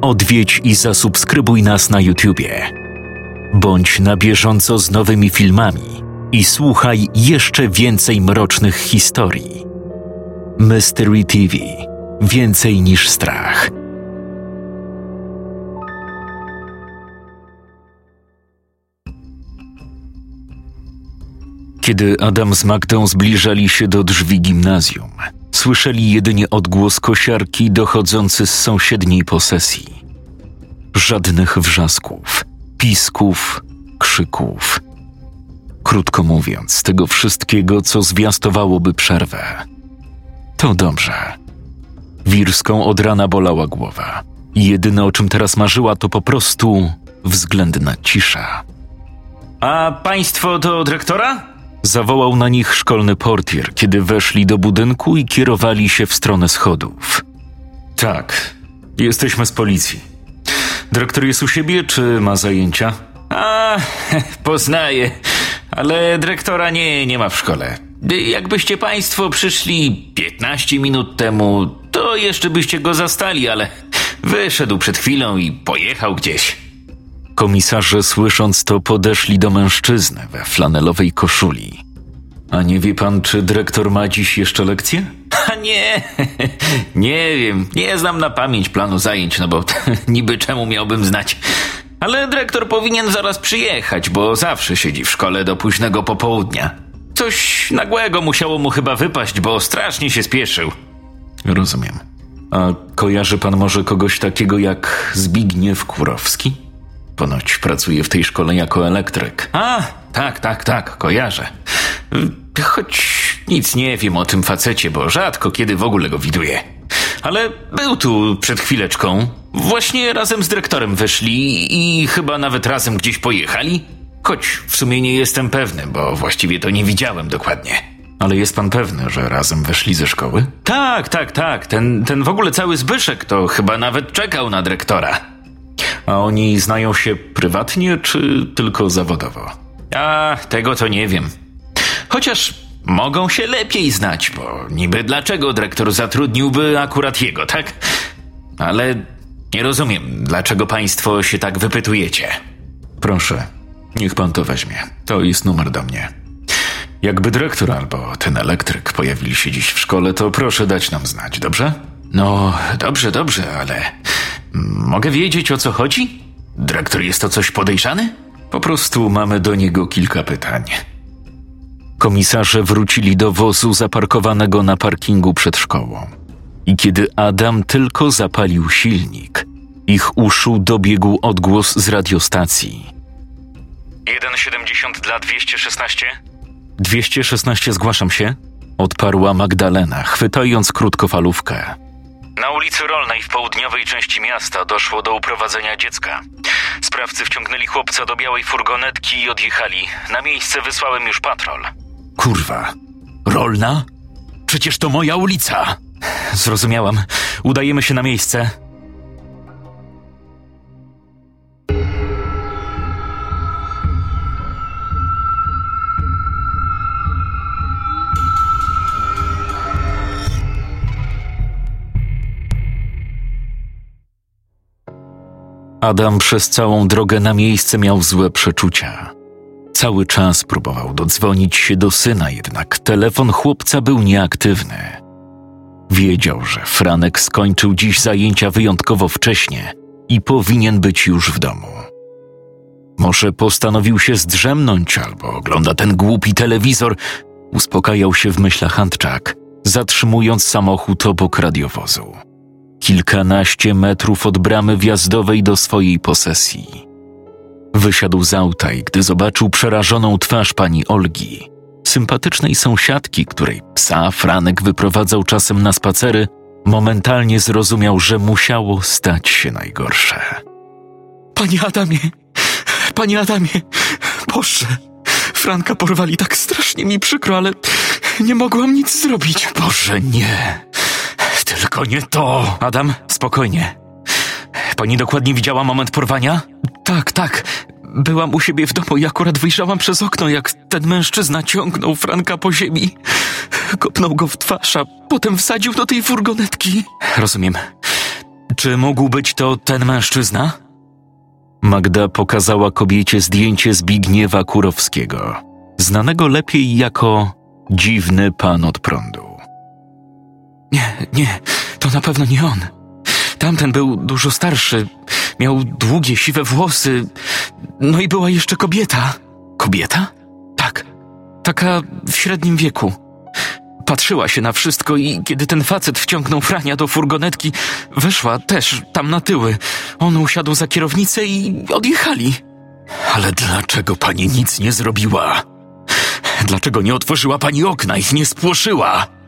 odwiedź i zasubskrybuj nas na YouTubie. Bądź na bieżąco z nowymi filmami i słuchaj jeszcze więcej mrocznych historii. Mystery TV Więcej niż strach. Kiedy Adam z Magdą zbliżali się do drzwi gimnazjum, słyszeli jedynie odgłos kosiarki dochodzący z sąsiedniej posesji. Żadnych wrzasków, pisków, krzyków. Krótko mówiąc, tego wszystkiego, co zwiastowałoby przerwę. To dobrze. Wirską od rana bolała głowa. Jedyne o czym teraz marzyła to po prostu względna cisza. A państwo do dyrektora? Zawołał na nich szkolny portier, kiedy weszli do budynku i kierowali się w stronę schodów. Tak, jesteśmy z policji. Dyrektor jest u siebie, czy ma zajęcia? A, poznaję, ale dyrektora nie, nie ma w szkole. Jakbyście państwo przyszli 15 minut temu, to jeszcze byście go zastali, ale wyszedł przed chwilą i pojechał gdzieś. Komisarze, słysząc to, podeszli do mężczyzny we flanelowej koszuli. A nie wie pan, czy dyrektor ma dziś jeszcze lekcję? A nie, nie wiem, nie znam na pamięć planu zajęć, no bo niby czemu miałbym znać. Ale dyrektor powinien zaraz przyjechać, bo zawsze siedzi w szkole do późnego popołudnia. Coś nagłego musiało mu chyba wypaść, bo strasznie się spieszył. Rozumiem. A kojarzy pan może kogoś takiego jak Zbigniew Kurowski? Ponoć pracuje w tej szkole jako elektryk. A, tak, tak, tak, kojarzę. Choć nic nie wiem o tym facecie, bo rzadko kiedy w ogóle go widuję. Ale był tu przed chwileczką. Właśnie razem z dyrektorem wyszli i chyba nawet razem gdzieś pojechali. Choć w sumie nie jestem pewny, bo właściwie to nie widziałem dokładnie. Ale jest pan pewny, że razem weszli ze szkoły? Tak, tak, tak. Ten, ten w ogóle cały Zbyszek to chyba nawet czekał na dyrektora. A oni znają się prywatnie, czy tylko zawodowo? A, tego to nie wiem. Chociaż mogą się lepiej znać, bo niby dlaczego dyrektor zatrudniłby akurat jego, tak? Ale nie rozumiem, dlaczego państwo się tak wypytujecie. Proszę, niech pan to weźmie. To jest numer do mnie. Jakby dyrektor albo ten elektryk pojawili się dziś w szkole, to proszę dać nam znać, dobrze? No, dobrze, dobrze, ale mogę wiedzieć o co chodzi? Dyrektor jest to coś podejrzany? Po prostu mamy do niego kilka pytań. Komisarze wrócili do wozu zaparkowanego na parkingu przed szkołą. I kiedy Adam tylko zapalił silnik, ich uszu dobiegł odgłos z radiostacji. 1,70 dla 216? 216 zgłaszam się, odparła Magdalena, chwytając krótkofalówkę. Na ulicy Rolnej w południowej części miasta doszło do uprowadzenia dziecka. Sprawcy wciągnęli chłopca do białej furgonetki i odjechali. Na miejsce wysłałem już patrol. Kurwa. Rolna? Przecież to moja ulica. Zrozumiałam. Udajemy się na miejsce. Adam przez całą drogę na miejsce miał złe przeczucia. Cały czas próbował dodzwonić się do syna, jednak telefon chłopca był nieaktywny. Wiedział, że Franek skończył dziś zajęcia wyjątkowo wcześnie i powinien być już w domu. Może postanowił się zdrzemnąć albo ogląda ten głupi telewizor, uspokajał się w myślach Antczak, zatrzymując samochód obok radiowozu kilkanaście metrów od bramy wjazdowej do swojej posesji. Wysiadł z auta i gdy zobaczył przerażoną twarz pani Olgi, sympatycznej sąsiadki, której psa Franek wyprowadzał czasem na spacery, momentalnie zrozumiał, że musiało stać się najgorsze. Panie Adamie, panie Adamie, Boże, Franka porwali tak strasznie mi przykro, ale nie mogłam nic zrobić. Boże, nie. Tylko nie to. Adam, spokojnie. Pani dokładnie widziała moment porwania? Tak, tak. Byłam u siebie w domu i akurat wyjrzałam przez okno, jak ten mężczyzna ciągnął Franka po ziemi. Kopnął go w twarz, a potem wsadził do tej furgonetki. Rozumiem. Czy mógł być to ten mężczyzna? Magda pokazała kobiecie zdjęcie Zbigniewa Kurowskiego, znanego lepiej jako dziwny pan od prądu. Nie, nie, to na pewno nie on. Tamten był dużo starszy, miał długie, siwe włosy. No i była jeszcze kobieta. Kobieta? Tak, taka w średnim wieku. Patrzyła się na wszystko i kiedy ten facet wciągnął Frania do furgonetki, weszła też tam na tyły. On usiadł za kierownicę i odjechali. Ale dlaczego pani nic nie zrobiła? Dlaczego nie otworzyła pani okna i nie spłoszyła?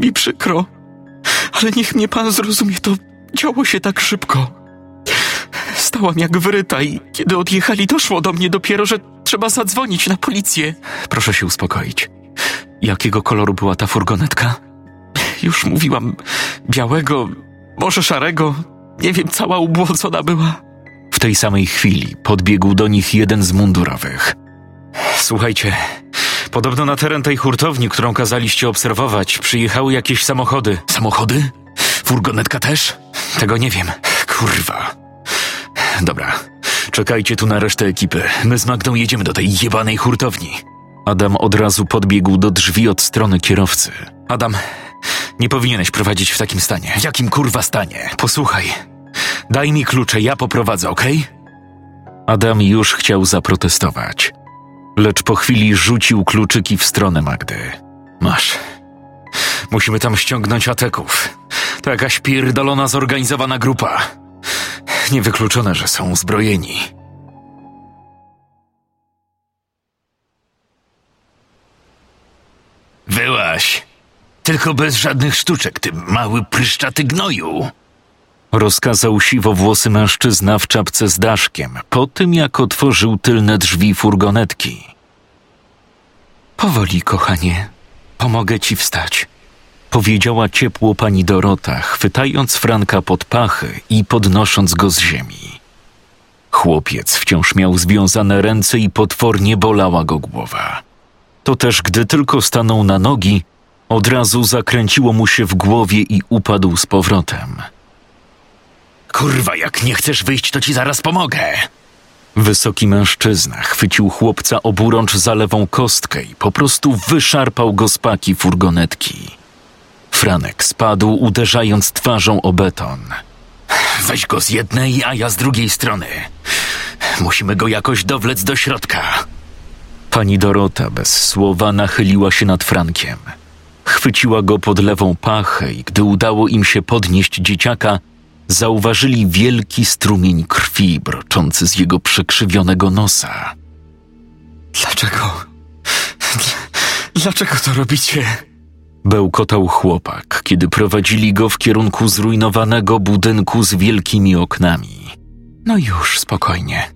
Mi przykro. Ale niech mnie pan zrozumie, to działo się tak szybko. Stałam jak wyryta i kiedy odjechali, doszło do mnie dopiero, że trzeba zadzwonić na policję. Proszę się uspokoić. Jakiego koloru była ta furgonetka? Już mówiłam, białego, może szarego. Nie wiem, cała ubłocona była. W tej samej chwili podbiegł do nich jeden z mundurowych. Słuchajcie, podobno na teren tej hurtowni, którą kazaliście obserwować, przyjechały jakieś samochody. Samochody? Furgonetka też? Tego nie wiem. Kurwa. Dobra, czekajcie tu na resztę ekipy. My z Magdą jedziemy do tej jebanej hurtowni. Adam od razu podbiegł do drzwi od strony kierowcy. Adam, nie powinieneś prowadzić w takim stanie. W jakim kurwa stanie? Posłuchaj, daj mi klucze, ja poprowadzę, okej? Adam już chciał zaprotestować, lecz po chwili rzucił kluczyki w stronę Magdy. Masz. Musimy tam ściągnąć ateków. To jakaś pierdolona zorganizowana grupa. Niewykluczone, że są uzbrojeni. Wyłaś. Tylko bez żadnych sztuczek, ty mały pryszczaty gnoju. Rozkazał siwowłosy mężczyzna w czapce z daszkiem, po tym jak otworzył tylne drzwi furgonetki. Powoli, kochanie. Pomogę ci wstać. Powiedziała ciepło pani Dorota, chwytając Franka pod pachy i podnosząc go z ziemi. Chłopiec wciąż miał związane ręce i potwornie bolała go głowa. To też gdy tylko stanął na nogi, od razu zakręciło mu się w głowie i upadł z powrotem. Kurwa, jak nie chcesz wyjść, to ci zaraz pomogę. Wysoki mężczyzna chwycił chłopca oburącz za lewą kostkę i po prostu wyszarpał go z paki furgonetki. Franek spadł, uderzając twarzą o beton. Weź go z jednej, a ja z drugiej strony. Musimy go jakoś dowlec do środka. Pani Dorota bez słowa nachyliła się nad Frankiem. Chwyciła go pod lewą pachę i gdy udało im się podnieść dzieciaka, zauważyli wielki strumień krwi broczący z jego przekrzywionego nosa. Dlaczego? Dlaczego to robicie? Bełkotał chłopak, kiedy prowadzili go w kierunku zrujnowanego budynku z wielkimi oknami. No już, spokojnie.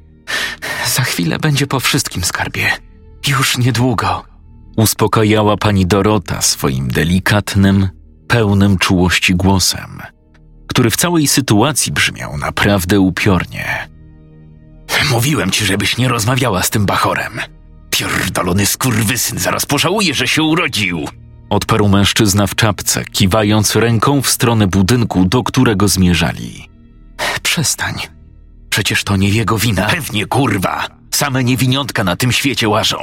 Za chwilę będzie po wszystkim skarbie. Już niedługo. Uspokajała pani Dorota swoim delikatnym, pełnym czułości głosem, który w całej sytuacji brzmiał naprawdę upiornie. Mówiłem ci, żebyś nie rozmawiała z tym bachorem. Pierdolony skurwysyn zaraz pożałuje, że się urodził. Odparł mężczyzna w czapce, kiwając ręką w stronę budynku, do którego zmierzali. Przestań. Przecież to nie jego wina. Pewnie kurwa. Same niewiniątka na tym świecie łażą.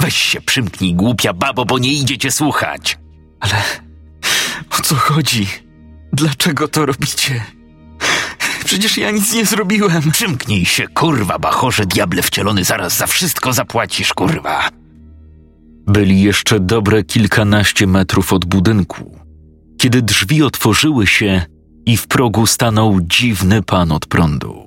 Weź się przymknij, głupia babo, bo nie idzie cię słuchać. Ale o co chodzi? Dlaczego to robicie? Przecież ja nic nie zrobiłem. Przymknij się, kurwa, bachorze, diable wcielony, zaraz za wszystko zapłacisz, kurwa. Byli jeszcze dobre kilkanaście metrów od budynku, kiedy drzwi otworzyły się i w progu stanął dziwny pan od prądu.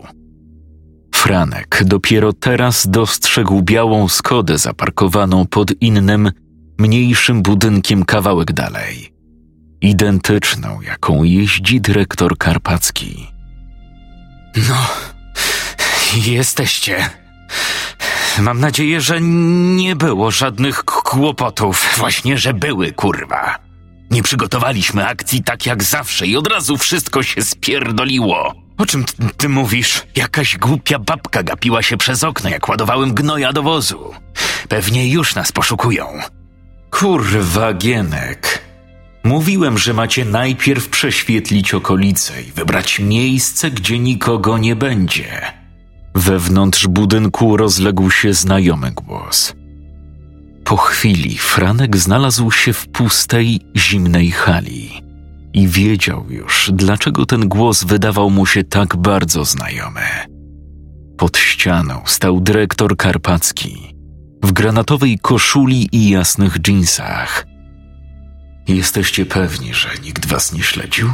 Franek dopiero teraz dostrzegł białą skodę zaparkowaną pod innym, mniejszym budynkiem kawałek dalej. Identyczną, jaką jeździ dyrektor Karpacki. No, jesteście. Mam nadzieję, że nie było żadnych kłopotów. Właśnie, że były, kurwa. Nie przygotowaliśmy akcji tak jak zawsze i od razu wszystko się spierdoliło. O czym ty, ty mówisz? Jakaś głupia babka gapiła się przez okno, jak ładowałem gnoja do wozu. Pewnie już nas poszukują. Kurwa, Gienek. Mówiłem, że macie najpierw prześwietlić okolice i wybrać miejsce, gdzie nikogo nie będzie. Wewnątrz budynku rozległ się znajomy głos. Po chwili Franek znalazł się w pustej, zimnej hali i wiedział już, dlaczego ten głos wydawał mu się tak bardzo znajomy. Pod ścianą stał dyrektor Karpacki w granatowej koszuli i jasnych dżinsach. Jesteście pewni, że nikt was nie śledził?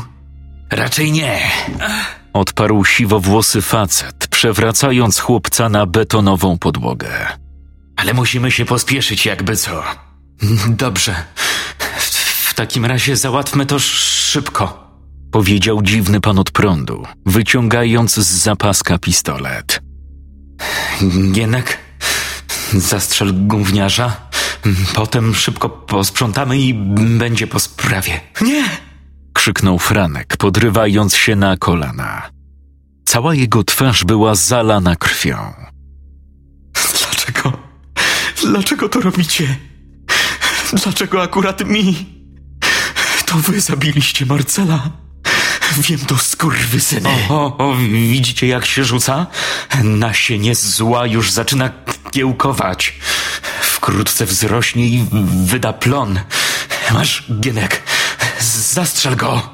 Raczej nie. Odparł siwowłosy facet, przewracając chłopca na betonową podłogę. Ale musimy się pospieszyć, jakby co. Dobrze. W takim razie załatwmy to szybko. Powiedział dziwny pan od prądu, wyciągając z zapaska pistolet. Gienek, zastrzel gówniarza. Potem szybko posprzątamy i będzie po sprawie. Nie! krzyknął Franek, podrywając się na kolana. Cała jego twarz była zalana krwią. Dlaczego? Dlaczego to robicie? Dlaczego akurat mi? To wy zabiliście Marcela. Wiem to skurwysyny. O, o, o, widzicie jak się rzuca? Nasienie zła już zaczyna kiełkować. Wkrótce wzrośnie i wyda plon. Masz, Gienek, zastrzel go.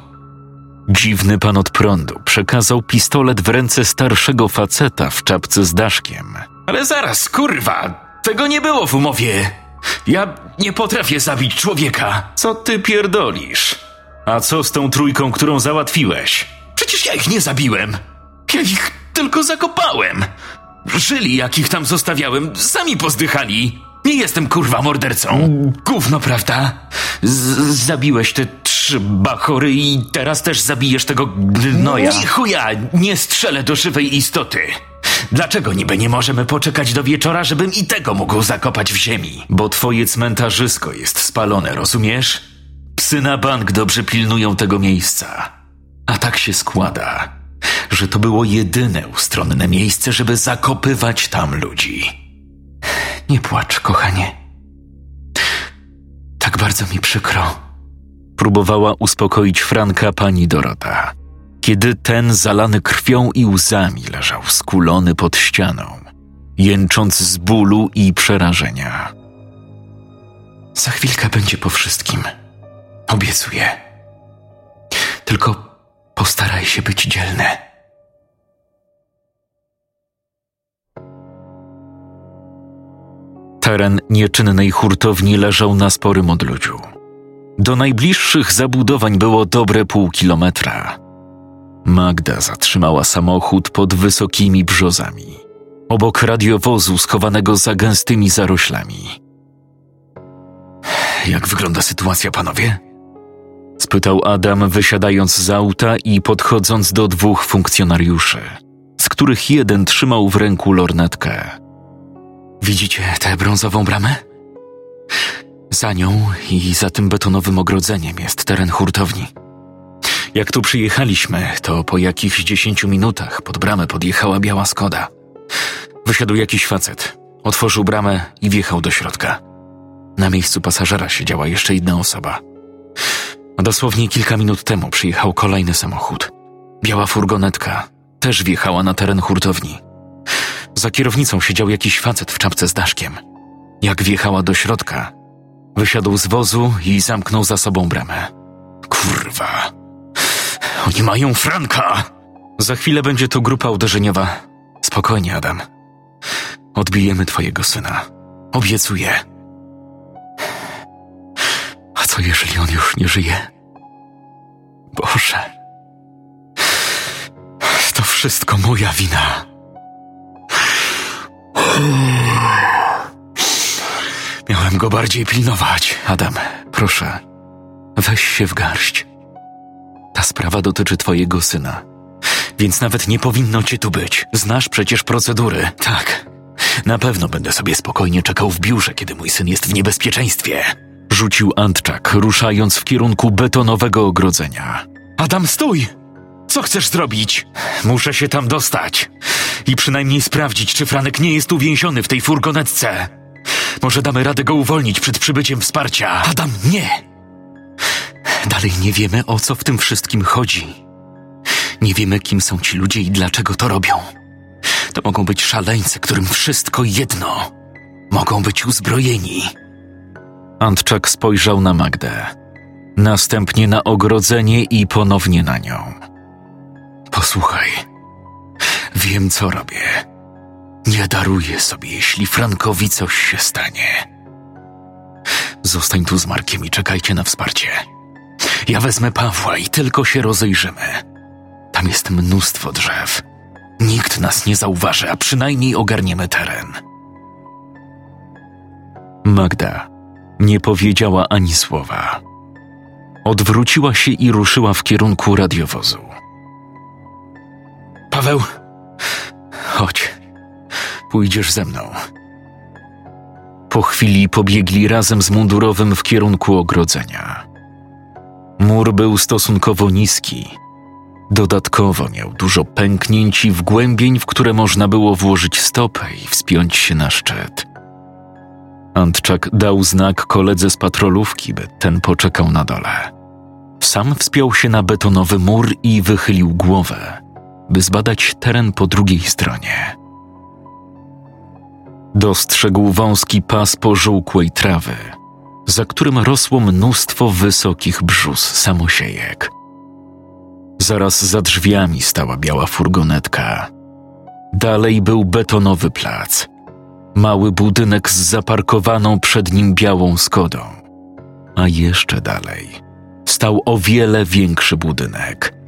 Dziwny pan od prądu przekazał pistolet w ręce starszego faceta w czapce z daszkiem. Ale zaraz, kurwa, tego nie było w umowie. Ja nie potrafię zabić człowieka. Co ty pierdolisz? A co z tą trójką, którą załatwiłeś? Przecież ja ich nie zabiłem. Ja ich tylko zakopałem. Żyli, jak ich tam zostawiałem, sami pozdychali. Nie jestem kurwa mordercą. Gówno, prawda? Z zabiłeś te trzy bachory i teraz też zabijesz tego gnoja. Nie chuja, nie strzelę do żywej istoty. Dlaczego niby nie możemy poczekać do wieczora, żebym i tego mógł zakopać w ziemi? Bo twoje cmentarzysko jest spalone, rozumiesz? Psy na bank dobrze pilnują tego miejsca. A tak się składa, że to było jedyne ustronne miejsce, żeby zakopywać tam ludzi. Nie płacz, kochanie. Tak bardzo mi przykro. Próbowała uspokoić Franka pani Dorota, kiedy ten zalany krwią i łzami leżał skulony pod ścianą, jęcząc z bólu i przerażenia. Za chwilkę będzie po wszystkim. Obiecuję. Tylko postaraj się być dzielny. Teren nieczynnej hurtowni leżał na sporym odludziu. Do najbliższych zabudowań było dobre pół kilometra. Magda zatrzymała samochód pod wysokimi brzozami, obok radiowozu schowanego za gęstymi zaroślami. Jak wygląda sytuacja, panowie? spytał Adam, wysiadając z auta i podchodząc do dwóch funkcjonariuszy, z których jeden trzymał w ręku lornetkę. Widzicie tę brązową bramę? Za nią i za tym betonowym ogrodzeniem jest teren hurtowni. Jak tu przyjechaliśmy, to po jakichś dziesięciu minutach pod bramę podjechała biała Skoda. Wysiadł jakiś facet, otworzył bramę i wjechał do środka. Na miejscu pasażera siedziała jeszcze jedna osoba. Dosłownie kilka minut temu przyjechał kolejny samochód. Biała furgonetka też wjechała na teren hurtowni. Za kierownicą siedział jakiś facet w czapce z daszkiem. Jak wjechała do środka, wysiadł z wozu i zamknął za sobą bramę. Kurwa. Oni mają Franka! Za chwilę będzie tu grupa uderzeniowa. Spokojnie, Adam. Odbijemy twojego syna. Obiecuję. A co jeżeli on już nie żyje? Boże. To wszystko moja wina. Miałem go bardziej pilnować. Adam, proszę, weź się w garść. Ta sprawa dotyczy twojego syna, więc nawet nie powinno cię tu być. Znasz przecież procedury. Tak. Na pewno będę sobie spokojnie czekał w biurze, kiedy mój syn jest w niebezpieczeństwie. Rzucił Antczak, ruszając w kierunku betonowego ogrodzenia. Adam, stój! Co chcesz zrobić? Muszę się tam dostać i przynajmniej sprawdzić, czy Franek nie jest uwięziony w tej furgonetce. Może damy radę go uwolnić przed przybyciem wsparcia. Adam, nie! Dalej nie wiemy, o co w tym wszystkim chodzi. Nie wiemy, kim są ci ludzie i dlaczego to robią. To mogą być szaleńcy, którym wszystko jedno. Mogą być uzbrojeni. Antczak spojrzał na Magdę, następnie na ogrodzenie i ponownie na nią. Posłuchaj, wiem co robię. Nie daruję sobie, jeśli Frankowi coś się stanie. Zostań tu z Markiem i czekajcie na wsparcie. Ja wezmę Pawła i tylko się rozejrzymy. Tam jest mnóstwo drzew. Nikt nas nie zauważy, a przynajmniej ogarniemy teren. Magda nie powiedziała ani słowa. Odwróciła się i ruszyła w kierunku radiowozu. Paweł, chodź. Pójdziesz ze mną. Po chwili pobiegli razem z mundurowym w kierunku ogrodzenia. Mur był stosunkowo niski. Dodatkowo miał dużo pęknięć i wgłębień, w które można było włożyć stopę i wspiąć się na szczyt. Antczak dał znak koledze z patrolówki, by ten poczekał na dole. Sam wspiął się na betonowy mur i wychylił głowę, by zbadać teren po drugiej stronie. Dostrzegł wąski pas pożółkłej trawy, za którym rosło mnóstwo wysokich brzus samosiejek. Zaraz za drzwiami stała biała furgonetka. Dalej był betonowy plac. Mały budynek z zaparkowaną przed nim białą skodą. A jeszcze dalej stał o wiele większy budynek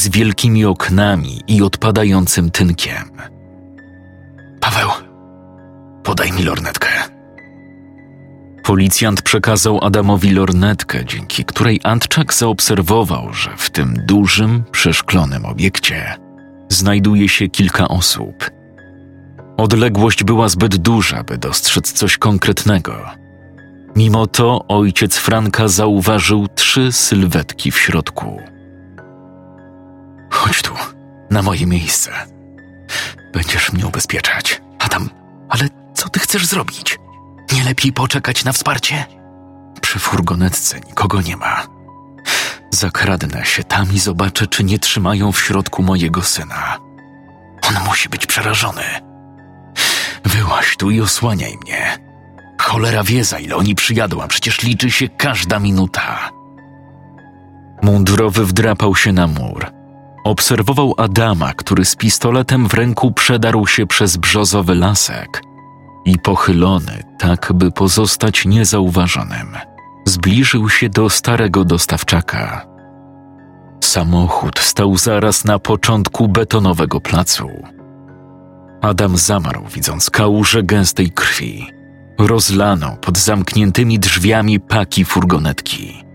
z wielkimi oknami i odpadającym tynkiem. Paweł, podaj mi lornetkę. Policjant przekazał Adamowi lornetkę, dzięki której Antczak zaobserwował, że w tym dużym, przeszklonym obiekcie znajduje się kilka osób. Odległość była zbyt duża, by dostrzec coś konkretnego. Mimo to ojciec Franka zauważył trzy sylwetki w środku. Chodź tu, na moje miejsce. Będziesz mnie ubezpieczać. Adam, ale co ty chcesz zrobić? Nie lepiej poczekać na wsparcie? Przy furgonetce nikogo nie ma. Zakradnę się tam i zobaczę, czy nie trzymają w środku mojego syna. On musi być przerażony. Wyłaź tu i osłaniaj mnie. Cholera wie, za ile oni przyjadą, a przecież liczy się każda minuta. Mundurowy wdrapał się na mur. Obserwował Adama, który z pistoletem w ręku przedarł się przez brzozowy lasek i pochylony, tak by pozostać niezauważonym, zbliżył się do starego dostawczaka. Samochód stał zaraz na początku betonowego placu. Adam zamarł, widząc kałużę gęstej krwi, rozlaną pod zamkniętymi drzwiami paki furgonetki.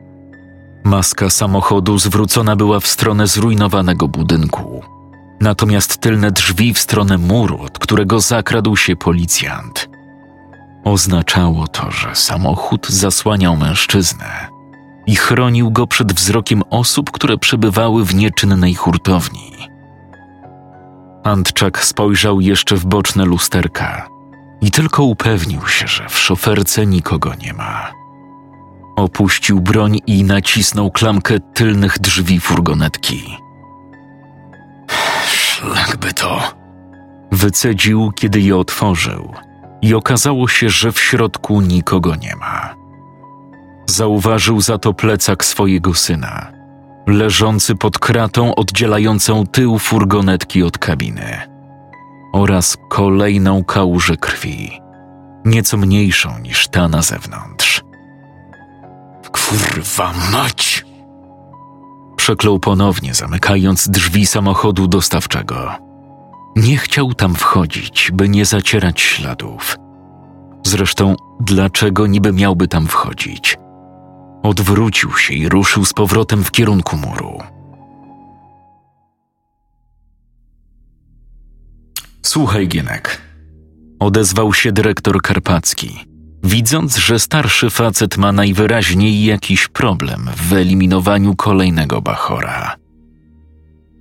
Maska samochodu zwrócona była w stronę zrujnowanego budynku, natomiast tylne drzwi w stronę muru, od którego zakradł się policjant. Oznaczało to, że samochód zasłaniał mężczyznę i chronił go przed wzrokiem osób, które przebywały w nieczynnej hurtowni. Antczak spojrzał jeszcze w boczne lusterka i tylko upewnił się, że w szoferce nikogo nie ma. Opuścił broń i nacisnął klamkę tylnych drzwi furgonetki. Szlakby to. Wycedził, kiedy je otworzył, i okazało się, że w środku nikogo nie ma. Zauważył za to plecak swojego syna, leżący pod kratą oddzielającą tył furgonetki od kabiny, oraz kolejną kałużę krwi, nieco mniejszą niż ta na zewnątrz. Kurwa mać! Przeklął ponownie, zamykając drzwi samochodu dostawczego. Nie chciał tam wchodzić, by nie zacierać śladów. Zresztą, dlaczego niby miałby tam wchodzić? Odwrócił się i ruszył z powrotem w kierunku muru. Słuchaj, Gienek. Odezwał się dyrektor Karpacki, widząc, że starszy facet ma najwyraźniej jakiś problem w wyeliminowaniu kolejnego bachora.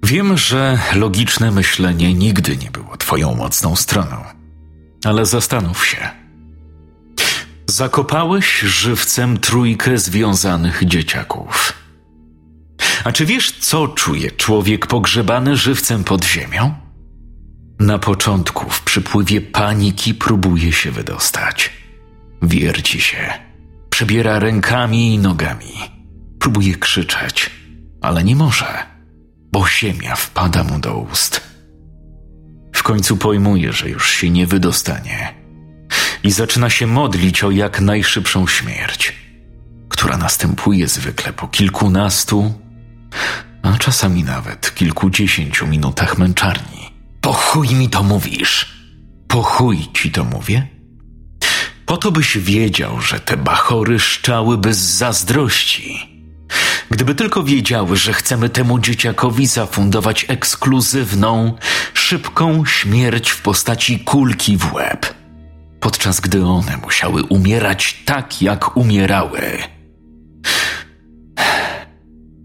Wiem, że logiczne myślenie nigdy nie było Twoją mocną stroną, ale zastanów się. Zakopałeś żywcem trójkę związanych dzieciaków. A czy wiesz, co czuje człowiek pogrzebany żywcem pod ziemią? Na początku, w przypływie paniki, próbuje się wydostać. Wierci się, przebiera rękami i nogami. Próbuje krzyczeć, ale nie może, bo ziemia wpada mu do ust. W końcu pojmuje, że już się nie wydostanie i zaczyna się modlić o jak najszybszą śmierć, która następuje zwykle po kilkunastu, a czasami nawet kilkudziesięciu minutach męczarni. Po chuj mi to mówisz? Po chuj ci to mówię? Po to byś wiedział, że te bachory szczałyby z zazdrości. Gdyby tylko wiedziały, że chcemy temu dzieciakowi zafundować ekskluzywną, szybką śmierć w postaci kulki w łeb, podczas gdy one musiały umierać tak, jak umierały.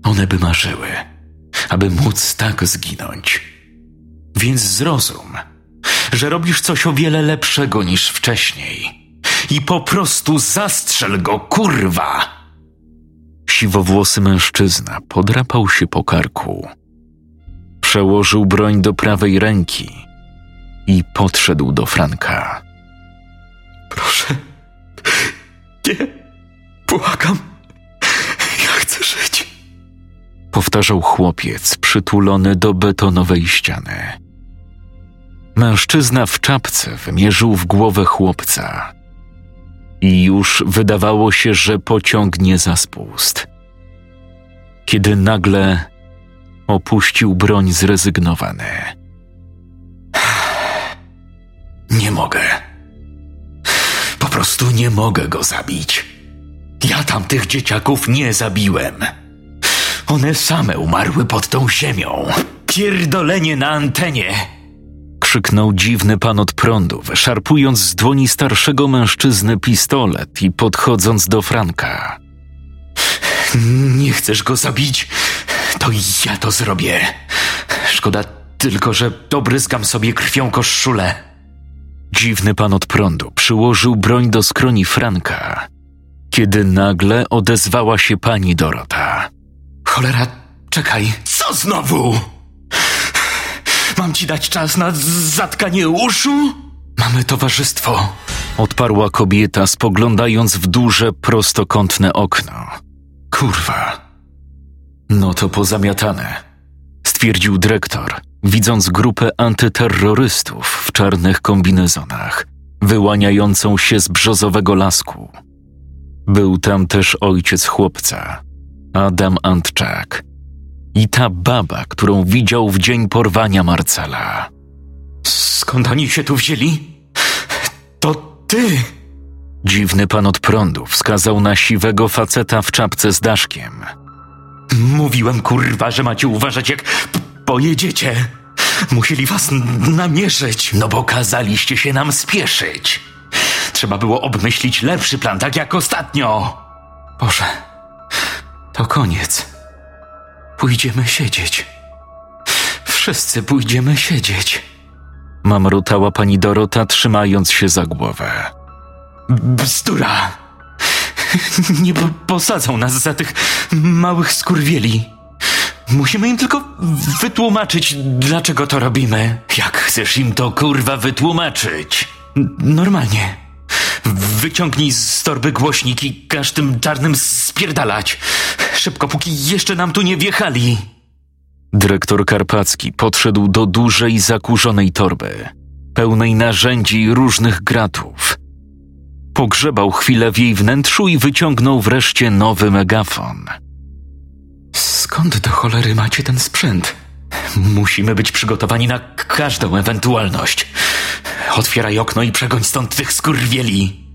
One by marzyły, aby móc tak zginąć. Więc zrozum, że robisz coś o wiele lepszego niż wcześniej. I po prostu zastrzel go, kurwa! Siwowłosy mężczyzna podrapał się po karku. Przełożył broń do prawej ręki i podszedł do Franka. Proszę. Nie. Błagam. Ja chcę żyć. Powtarzał chłopiec przytulony do betonowej ściany. Mężczyzna w czapce wymierzył w głowę chłopca. I już wydawało się, że pociągnie za spust. Kiedy nagle opuścił broń zrezygnowany. Nie mogę. Po prostu nie mogę go zabić. Ja tamtych dzieciaków nie zabiłem. One same umarły pod tą ziemią. Pierdolenie na antenie! Krzyknął dziwny pan od prądu, wyszarpując z dłoni starszego mężczyzny pistolet i podchodząc do Franka. Nie chcesz go zabić? To ja to zrobię. Szkoda tylko, że dobryzgam sobie krwią koszulę. Dziwny pan od prądu przyłożył broń do skroni Franka, kiedy nagle odezwała się pani Dorota. Cholera, czekaj. Co znowu? Mam ci dać czas na zatkanie uszu? Mamy towarzystwo. Odparła kobieta, spoglądając w duże, prostokątne okno. Kurwa. No to pozamiatane, stwierdził dyrektor, widząc grupę antyterrorystów w czarnych kombinezonach, wyłaniającą się z brzozowego lasku. Był tam też ojciec chłopca, Adam Antczak, i ta baba, którą widział w dzień porwania Marcela. Skąd oni się tu wzięli? To ty! Dziwny pan od prądu wskazał na siwego faceta w czapce z daszkiem. Mówiłem, kurwa, że macie uważać, jak pojedziecie. Musieli was namierzyć. No bo kazaliście się nam spieszyć. Trzeba było obmyślić lepszy plan, tak jak ostatnio. Boże, to koniec. Pójdziemy siedzieć. Wszyscy pójdziemy siedzieć. Mamrotała pani Dorota, trzymając się za głowę. Bzdura! Nie po posadzą nas za tych małych skurwieli. Musimy im tylko wytłumaczyć, dlaczego to robimy. Jak chcesz im to kurwa wytłumaczyć? Normalnie. Wyciągnij z torby głośnik i każ tym czarnym spierdalać. Szybko, póki jeszcze nam tu nie wjechali. Dyrektor Karpacki podszedł do dużej, zakurzonej torby, pełnej narzędzi i różnych gratów. Pogrzebał chwilę w jej wnętrzu i wyciągnął wreszcie nowy megafon. Skąd do cholery macie ten sprzęt? Musimy być przygotowani na każdą ewentualność. Otwieraj okno i przegoń stąd tych skurwieli.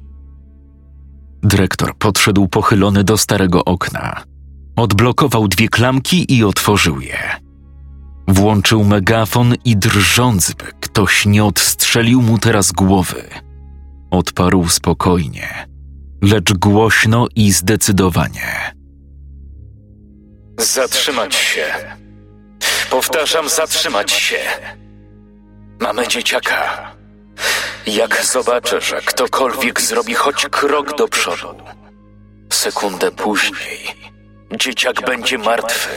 Dyrektor podszedł pochylony do starego okna. Odblokował dwie klamki i otworzył je. Włączył megafon i drżąc, by ktoś nie odstrzelił mu teraz głowy. Odparł spokojnie, lecz głośno i zdecydowanie. Zatrzymać się. Powtarzam, zatrzymać się. Mamy dzieciaka. Jak zobaczę, że ktokolwiek zrobi choć krok do przodu, sekundę później dzieciak będzie martwy.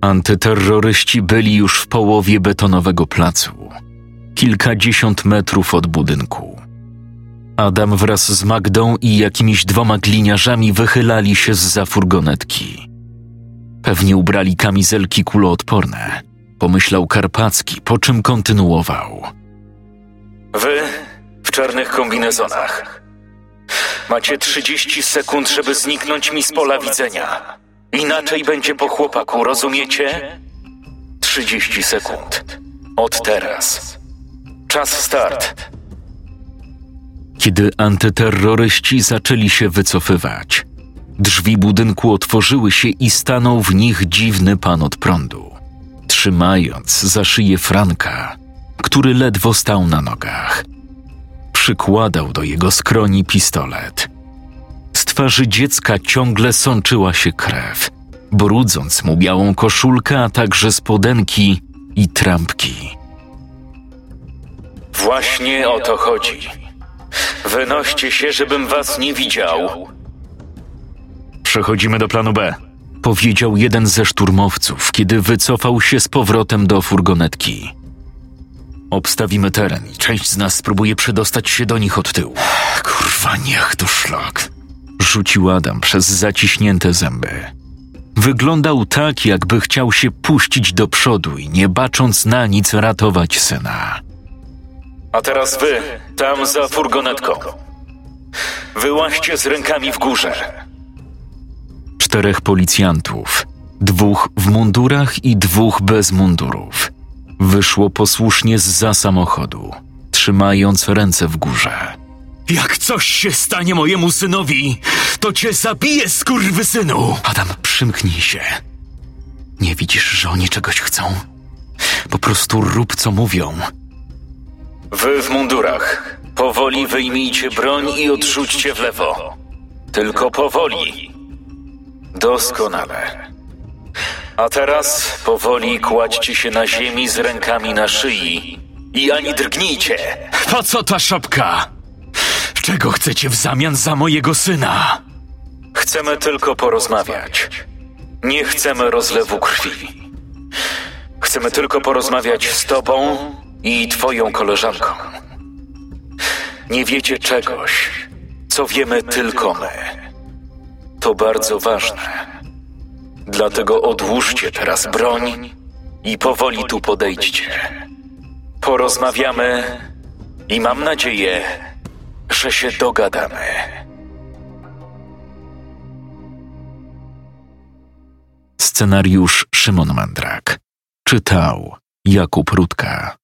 Antyterroryści byli już w połowie betonowego placu, kilkadziesiąt metrów od budynku. Adam wraz z Magdą i jakimiś dwoma gliniarzami wychylali się z za furgonetki. Pewnie ubrali kamizelki kuloodporne, pomyślał Karpacki, po czym kontynuował. Wy w czarnych kombinezonach. Macie 30 sekund, żeby zniknąć mi z pola widzenia. Inaczej będzie po chłopaku, rozumiecie? 30 sekund. Od teraz. Czas start. Kiedy antyterroryści zaczęli się wycofywać, drzwi budynku otworzyły się i stanął w nich dziwny pan od prądu, trzymając za szyję Franka, który ledwo stał na nogach. Przykładał do jego skroni pistolet. Z twarzy dziecka ciągle sączyła się krew, brudząc mu białą koszulkę, a także spodenki i trampki. Właśnie o to chodzi. Wynoście się, żebym was nie widział. Przechodzimy do planu B, powiedział jeden ze szturmowców, kiedy wycofał się z powrotem do furgonetki. Obstawimy teren i część z nas spróbuje przedostać się do nich od tyłu. Kurwa, niech to szlak. Rzucił Adam przez zaciśnięte zęby. Wyglądał tak, jakby chciał się puścić do przodu i nie bacząc na nic ratować syna. A teraz wy, tam za furgonetką. Wyłaźcie z rękami w górze. Czterech policjantów, dwóch w mundurach i dwóch bez mundurów, wyszło posłusznie z za samochodu, trzymając ręce w górze. Jak coś się stanie mojemu synowi, to cię zabiję, skurwysynu! Adam, przymknij się. Nie widzisz, że oni czegoś chcą? Po prostu rób, co mówią. Wy w mundurach. Powoli wyjmijcie broń i odrzućcie w lewo. Tylko powoli. Doskonale. A teraz powoli kładźcie się na ziemi z rękami na szyi i ani drgnijcie. Po co ta szopka? Czego chcecie w zamian za mojego syna? Chcemy tylko porozmawiać. Nie chcemy rozlewu krwi. Chcemy tylko porozmawiać z tobą i twoją koleżanką. Nie wiecie czegoś, co wiemy tylko my. To bardzo ważne. Dlatego odłóżcie teraz broń i powoli tu podejdźcie. Porozmawiamy i mam nadzieję, że się dogadamy. Scenariusz Szymon Mandrak. Czytał Jakub Rutka.